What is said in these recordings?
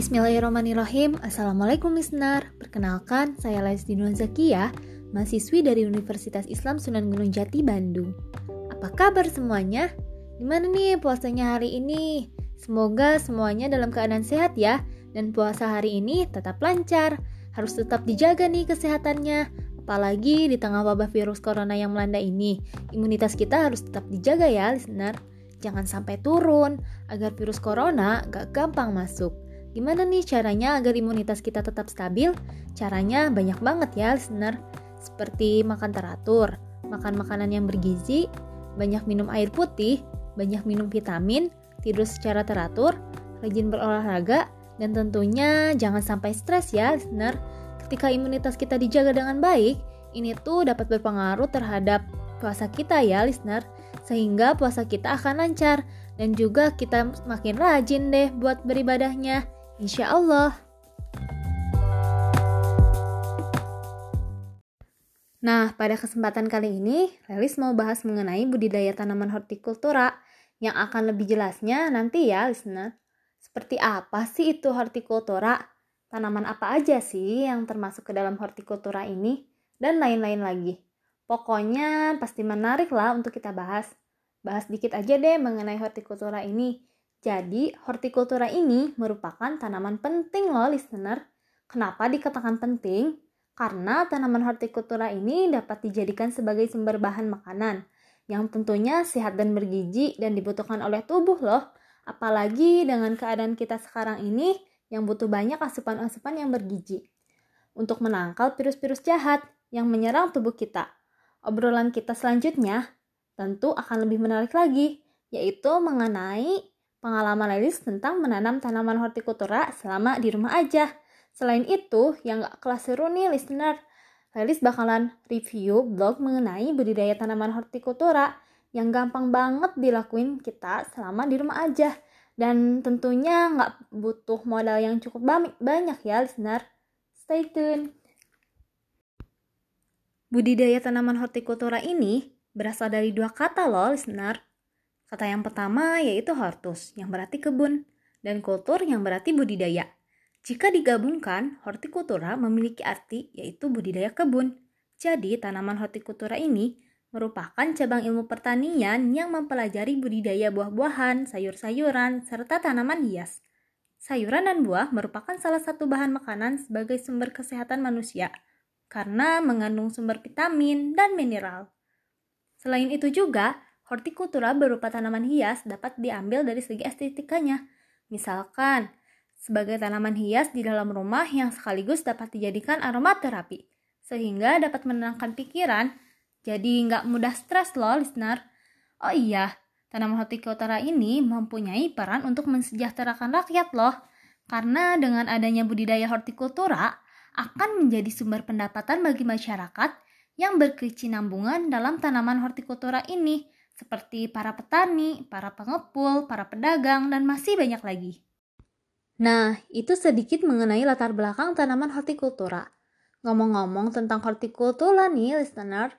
Bismillahirrahmanirrahim. Assalamualaikum listener. Perkenalkan, saya Lesdi Nur Zakia Mahasiswi dari Universitas Islam Sunan Gunung Jati, Bandung. Apa kabar semuanya? Gimana nih puasanya hari ini? Semoga semuanya dalam keadaan sehat ya. Dan puasa hari ini tetap lancar. Harus tetap dijaga nih kesehatannya. Apalagi di tengah wabah virus corona yang melanda ini. Imunitas kita harus tetap dijaga ya listener. Jangan sampai turun agar virus corona gak gampang masuk Gimana nih caranya agar imunitas kita tetap stabil? Caranya banyak banget ya listener. Seperti makan teratur, makan makanan yang bergizi, banyak minum air putih, banyak minum vitamin, tidur secara teratur, rajin berolahraga, dan tentunya jangan sampai stres ya listener. Ketika imunitas kita dijaga dengan baik, ini tuh dapat berpengaruh terhadap puasa kita ya listener. Sehingga puasa kita akan lancar dan juga kita makin rajin deh buat beribadahnya. Insya Allah. Nah, pada kesempatan kali ini, Lelis mau bahas mengenai budidaya tanaman hortikultura yang akan lebih jelasnya nanti ya, listener. Seperti apa sih itu hortikultura? Tanaman apa aja sih yang termasuk ke dalam hortikultura ini? Dan lain-lain lagi. Pokoknya pasti menarik lah untuk kita bahas. Bahas dikit aja deh mengenai hortikultura ini jadi, hortikultura ini merupakan tanaman penting loh listener. Kenapa dikatakan penting? Karena tanaman hortikultura ini dapat dijadikan sebagai sumber bahan makanan yang tentunya sehat dan bergizi dan dibutuhkan oleh tubuh loh. Apalagi dengan keadaan kita sekarang ini yang butuh banyak asupan-asupan yang bergizi untuk menangkal virus-virus jahat yang menyerang tubuh kita. Obrolan kita selanjutnya tentu akan lebih menarik lagi, yaitu mengenai pengalaman Lelis tentang menanam tanaman hortikultura selama di rumah aja. Selain itu, yang gak kelas seru nih listener, Lelis bakalan review blog mengenai budidaya tanaman hortikultura yang gampang banget dilakuin kita selama di rumah aja. Dan tentunya nggak butuh modal yang cukup banyak ya listener. Stay tune. Budidaya tanaman hortikultura ini berasal dari dua kata loh listener. Kata yang pertama yaitu hortus, yang berarti kebun, dan kultur yang berarti budidaya. Jika digabungkan, hortikultura memiliki arti yaitu budidaya kebun. Jadi, tanaman hortikultura ini merupakan cabang ilmu pertanian yang mempelajari budidaya buah-buahan, sayur-sayuran, serta tanaman hias. Sayuran dan buah merupakan salah satu bahan makanan sebagai sumber kesehatan manusia karena mengandung sumber vitamin dan mineral. Selain itu juga, Hortikultura berupa tanaman hias dapat diambil dari segi estetikanya. Misalkan, sebagai tanaman hias di dalam rumah yang sekaligus dapat dijadikan aromaterapi, sehingga dapat menenangkan pikiran, jadi nggak mudah stres loh listener. Oh iya, tanaman hortikultura ini mempunyai peran untuk mensejahterakan rakyat loh, karena dengan adanya budidaya hortikultura akan menjadi sumber pendapatan bagi masyarakat yang berkecinambungan dalam tanaman hortikultura ini seperti para petani, para pengepul, para pedagang, dan masih banyak lagi. Nah, itu sedikit mengenai latar belakang tanaman hortikultura. Ngomong-ngomong tentang hortikultura nih, listener,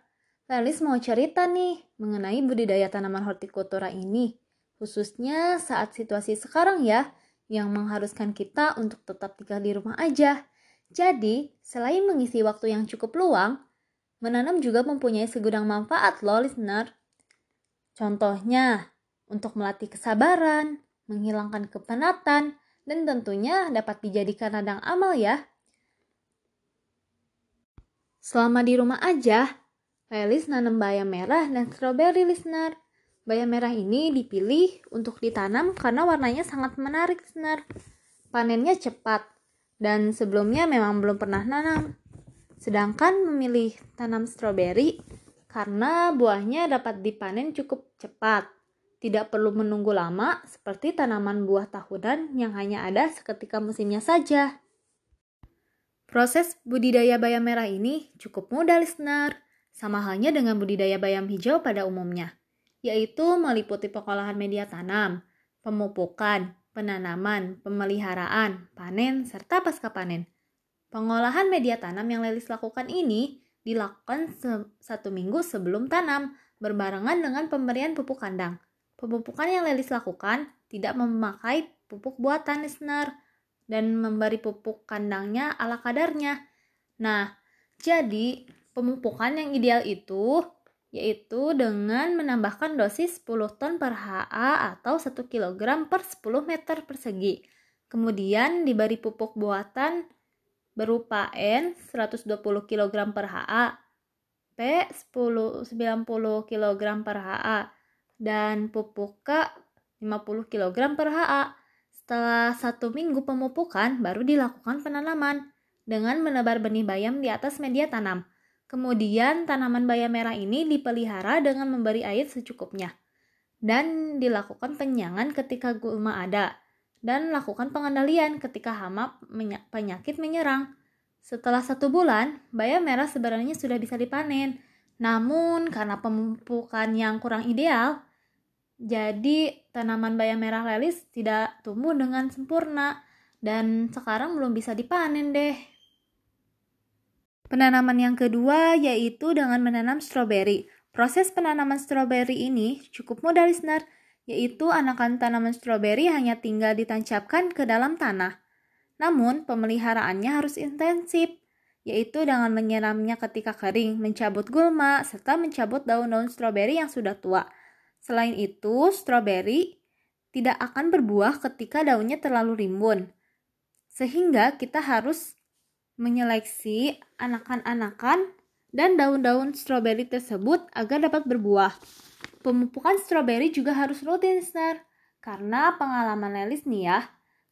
Felis mau cerita nih mengenai budidaya tanaman hortikultura ini, khususnya saat situasi sekarang ya, yang mengharuskan kita untuk tetap tinggal di rumah aja. Jadi, selain mengisi waktu yang cukup luang, menanam juga mempunyai segudang manfaat loh listener. Contohnya, untuk melatih kesabaran, menghilangkan kepenatan, dan tentunya dapat dijadikan ladang amal ya. Selama di rumah aja, Felis nanam bayam merah dan stroberi listener. Bayam merah ini dipilih untuk ditanam karena warnanya sangat menarik listener. Panennya cepat dan sebelumnya memang belum pernah nanam. Sedangkan memilih tanam stroberi karena buahnya dapat dipanen cukup cepat. Tidak perlu menunggu lama seperti tanaman buah tahunan yang hanya ada seketika musimnya saja. Proses budidaya bayam merah ini cukup mudah listener, sama halnya dengan budidaya bayam hijau pada umumnya, yaitu meliputi pengolahan media tanam, pemupukan, penanaman, pemeliharaan, panen, serta pasca panen. Pengolahan media tanam yang Lelis lakukan ini dilakukan satu minggu sebelum tanam, berbarengan dengan pemberian pupuk kandang. Pemupukan yang Lelis lakukan tidak memakai pupuk buatan listener. dan memberi pupuk kandangnya ala kadarnya. Nah, jadi pemupukan yang ideal itu yaitu dengan menambahkan dosis 10 ton per HA atau 1 kg per 10 meter persegi. Kemudian diberi pupuk buatan berupa N 120 kg per HA, P 10 90 kg per HA, dan pupuk K 50 kg per HA. Setelah satu minggu pemupukan, baru dilakukan penanaman dengan menebar benih bayam di atas media tanam. Kemudian tanaman bayam merah ini dipelihara dengan memberi air secukupnya dan dilakukan penyangan ketika gulma ada dan lakukan pengendalian ketika hama penyakit menyerang. Setelah satu bulan, bayam merah sebenarnya sudah bisa dipanen. Namun karena pemupukan yang kurang ideal, jadi tanaman bayam merah lelis tidak tumbuh dengan sempurna dan sekarang belum bisa dipanen deh. Penanaman yang kedua yaitu dengan menanam stroberi. Proses penanaman stroberi ini cukup mudah listener, yaitu anakan tanaman stroberi hanya tinggal ditancapkan ke dalam tanah. Namun, pemeliharaannya harus intensif, yaitu dengan menyiramnya ketika kering, mencabut gulma, serta mencabut daun-daun stroberi yang sudah tua. Selain itu, stroberi tidak akan berbuah ketika daunnya terlalu rimbun. Sehingga kita harus menyeleksi anakan-anakan dan daun-daun stroberi tersebut agar dapat berbuah. Pemupukan stroberi juga harus rutin, Snar. Karena pengalaman Lelis nih ya,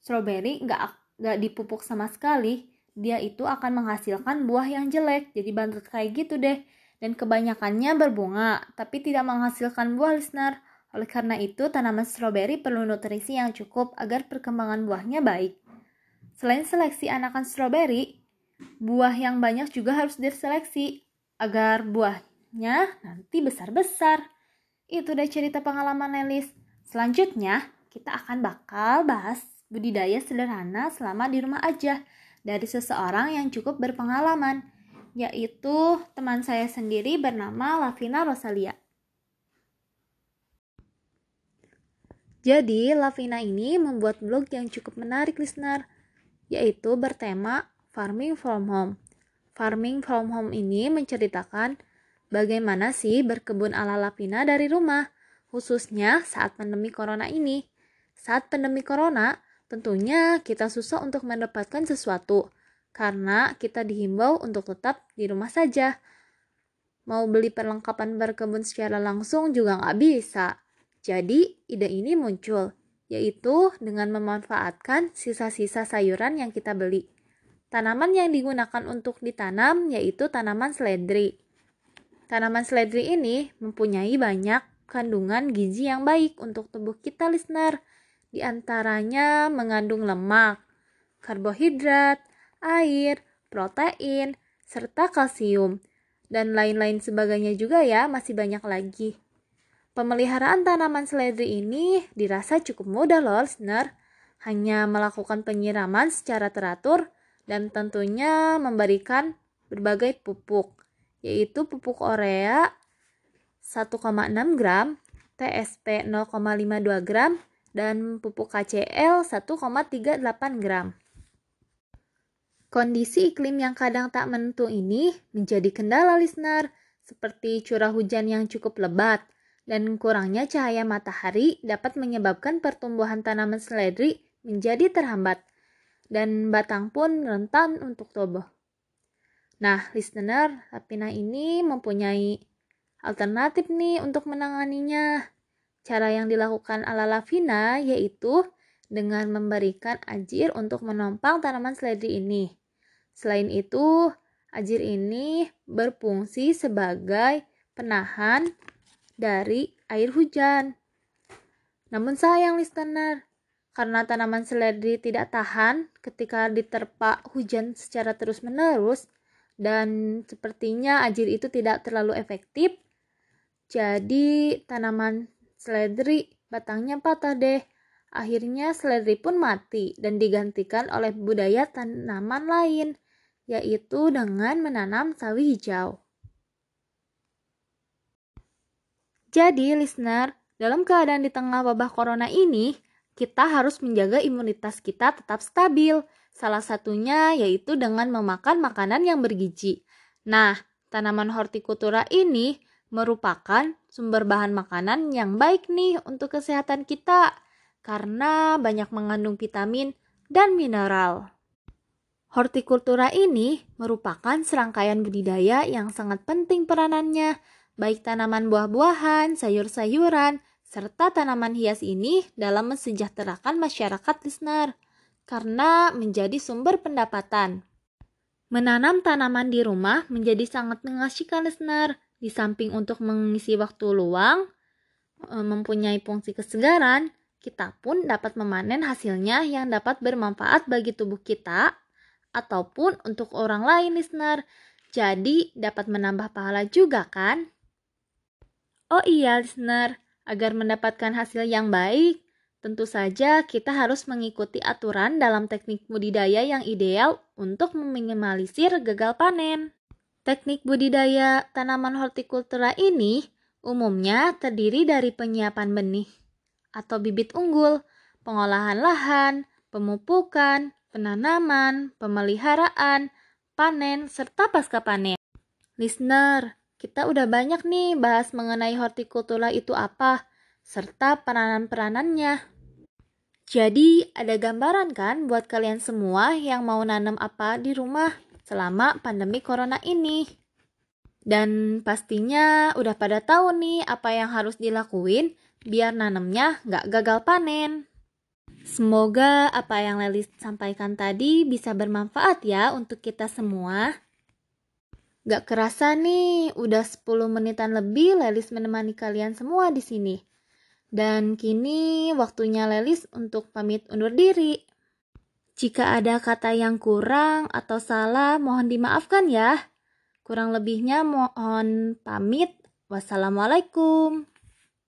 stroberi nggak nggak dipupuk sama sekali, dia itu akan menghasilkan buah yang jelek, jadi bantet kayak gitu deh. Dan kebanyakannya berbunga, tapi tidak menghasilkan buah, listener. Oleh karena itu, tanaman stroberi perlu nutrisi yang cukup agar perkembangan buahnya baik. Selain seleksi anakan stroberi, Buah yang banyak juga harus diseleksi agar buahnya nanti besar-besar. Itu udah cerita pengalaman Nelis. Selanjutnya, kita akan bakal bahas budidaya sederhana selama di rumah aja dari seseorang yang cukup berpengalaman, yaitu teman saya sendiri bernama Lavina Rosalia. Jadi, Lavina ini membuat blog yang cukup menarik listener, yaitu bertema Farming from Home. Farming from Home ini menceritakan bagaimana sih berkebun ala Lapina dari rumah, khususnya saat pandemi corona ini. Saat pandemi corona, tentunya kita susah untuk mendapatkan sesuatu, karena kita dihimbau untuk tetap di rumah saja. Mau beli perlengkapan berkebun secara langsung juga nggak bisa. Jadi, ide ini muncul, yaitu dengan memanfaatkan sisa-sisa sayuran yang kita beli. Tanaman yang digunakan untuk ditanam yaitu tanaman seledri. Tanaman seledri ini mempunyai banyak kandungan gizi yang baik untuk tubuh kita listener. Di antaranya mengandung lemak, karbohidrat, air, protein, serta kalsium. Dan lain-lain sebagainya juga ya, masih banyak lagi. Pemeliharaan tanaman seledri ini dirasa cukup mudah loh listener. Hanya melakukan penyiraman secara teratur dan tentunya memberikan berbagai pupuk, yaitu pupuk urea 1,6 gram, TSP 0,52 gram, dan pupuk KCl 1,38 gram. Kondisi iklim yang kadang tak menentu ini menjadi kendala listener, seperti curah hujan yang cukup lebat, dan kurangnya cahaya matahari dapat menyebabkan pertumbuhan tanaman seledri menjadi terhambat dan batang pun rentan untuk toboh. Nah, listener, Rapina ini mempunyai alternatif nih untuk menanganinya. Cara yang dilakukan ala Lavina yaitu dengan memberikan ajir untuk menompang tanaman seledri ini. Selain itu, ajir ini berfungsi sebagai penahan dari air hujan. Namun sayang listener, karena tanaman seledri tidak tahan ketika diterpa hujan secara terus-menerus dan sepertinya ajir itu tidak terlalu efektif. Jadi tanaman seledri batangnya patah deh. Akhirnya seledri pun mati dan digantikan oleh budaya tanaman lain, yaitu dengan menanam sawi hijau. Jadi, listener, dalam keadaan di tengah wabah corona ini, kita harus menjaga imunitas kita tetap stabil. Salah satunya yaitu dengan memakan makanan yang bergizi. Nah, tanaman hortikultura ini merupakan sumber bahan makanan yang baik nih untuk kesehatan kita karena banyak mengandung vitamin dan mineral. Hortikultura ini merupakan serangkaian budidaya yang sangat penting peranannya, baik tanaman buah-buahan, sayur-sayuran, serta tanaman hias ini dalam mensejahterakan masyarakat listener karena menjadi sumber pendapatan. Menanam tanaman di rumah menjadi sangat mengasihkan listener. Di samping untuk mengisi waktu luang, e, mempunyai fungsi kesegaran, kita pun dapat memanen hasilnya yang dapat bermanfaat bagi tubuh kita ataupun untuk orang lain listener. Jadi dapat menambah pahala juga kan? Oh iya listener, agar mendapatkan hasil yang baik, Tentu saja kita harus mengikuti aturan dalam teknik budidaya yang ideal untuk meminimalisir gagal panen. Teknik budidaya tanaman hortikultura ini umumnya terdiri dari penyiapan benih atau bibit unggul, pengolahan lahan, pemupukan, penanaman, pemeliharaan, panen, serta pasca panen. Listener, kita udah banyak nih bahas mengenai hortikultura itu apa serta peranan-peranannya. Jadi, ada gambaran kan buat kalian semua yang mau nanam apa di rumah selama pandemi corona ini. Dan pastinya udah pada tahu nih apa yang harus dilakuin biar nanamnya nggak gagal panen. Semoga apa yang Lelis sampaikan tadi bisa bermanfaat ya untuk kita semua. Gak kerasa nih, udah 10 menitan lebih Lelis menemani kalian semua di sini. Dan kini waktunya Lelis untuk pamit undur diri. Jika ada kata yang kurang atau salah, mohon dimaafkan ya. Kurang lebihnya mohon pamit. Wassalamualaikum.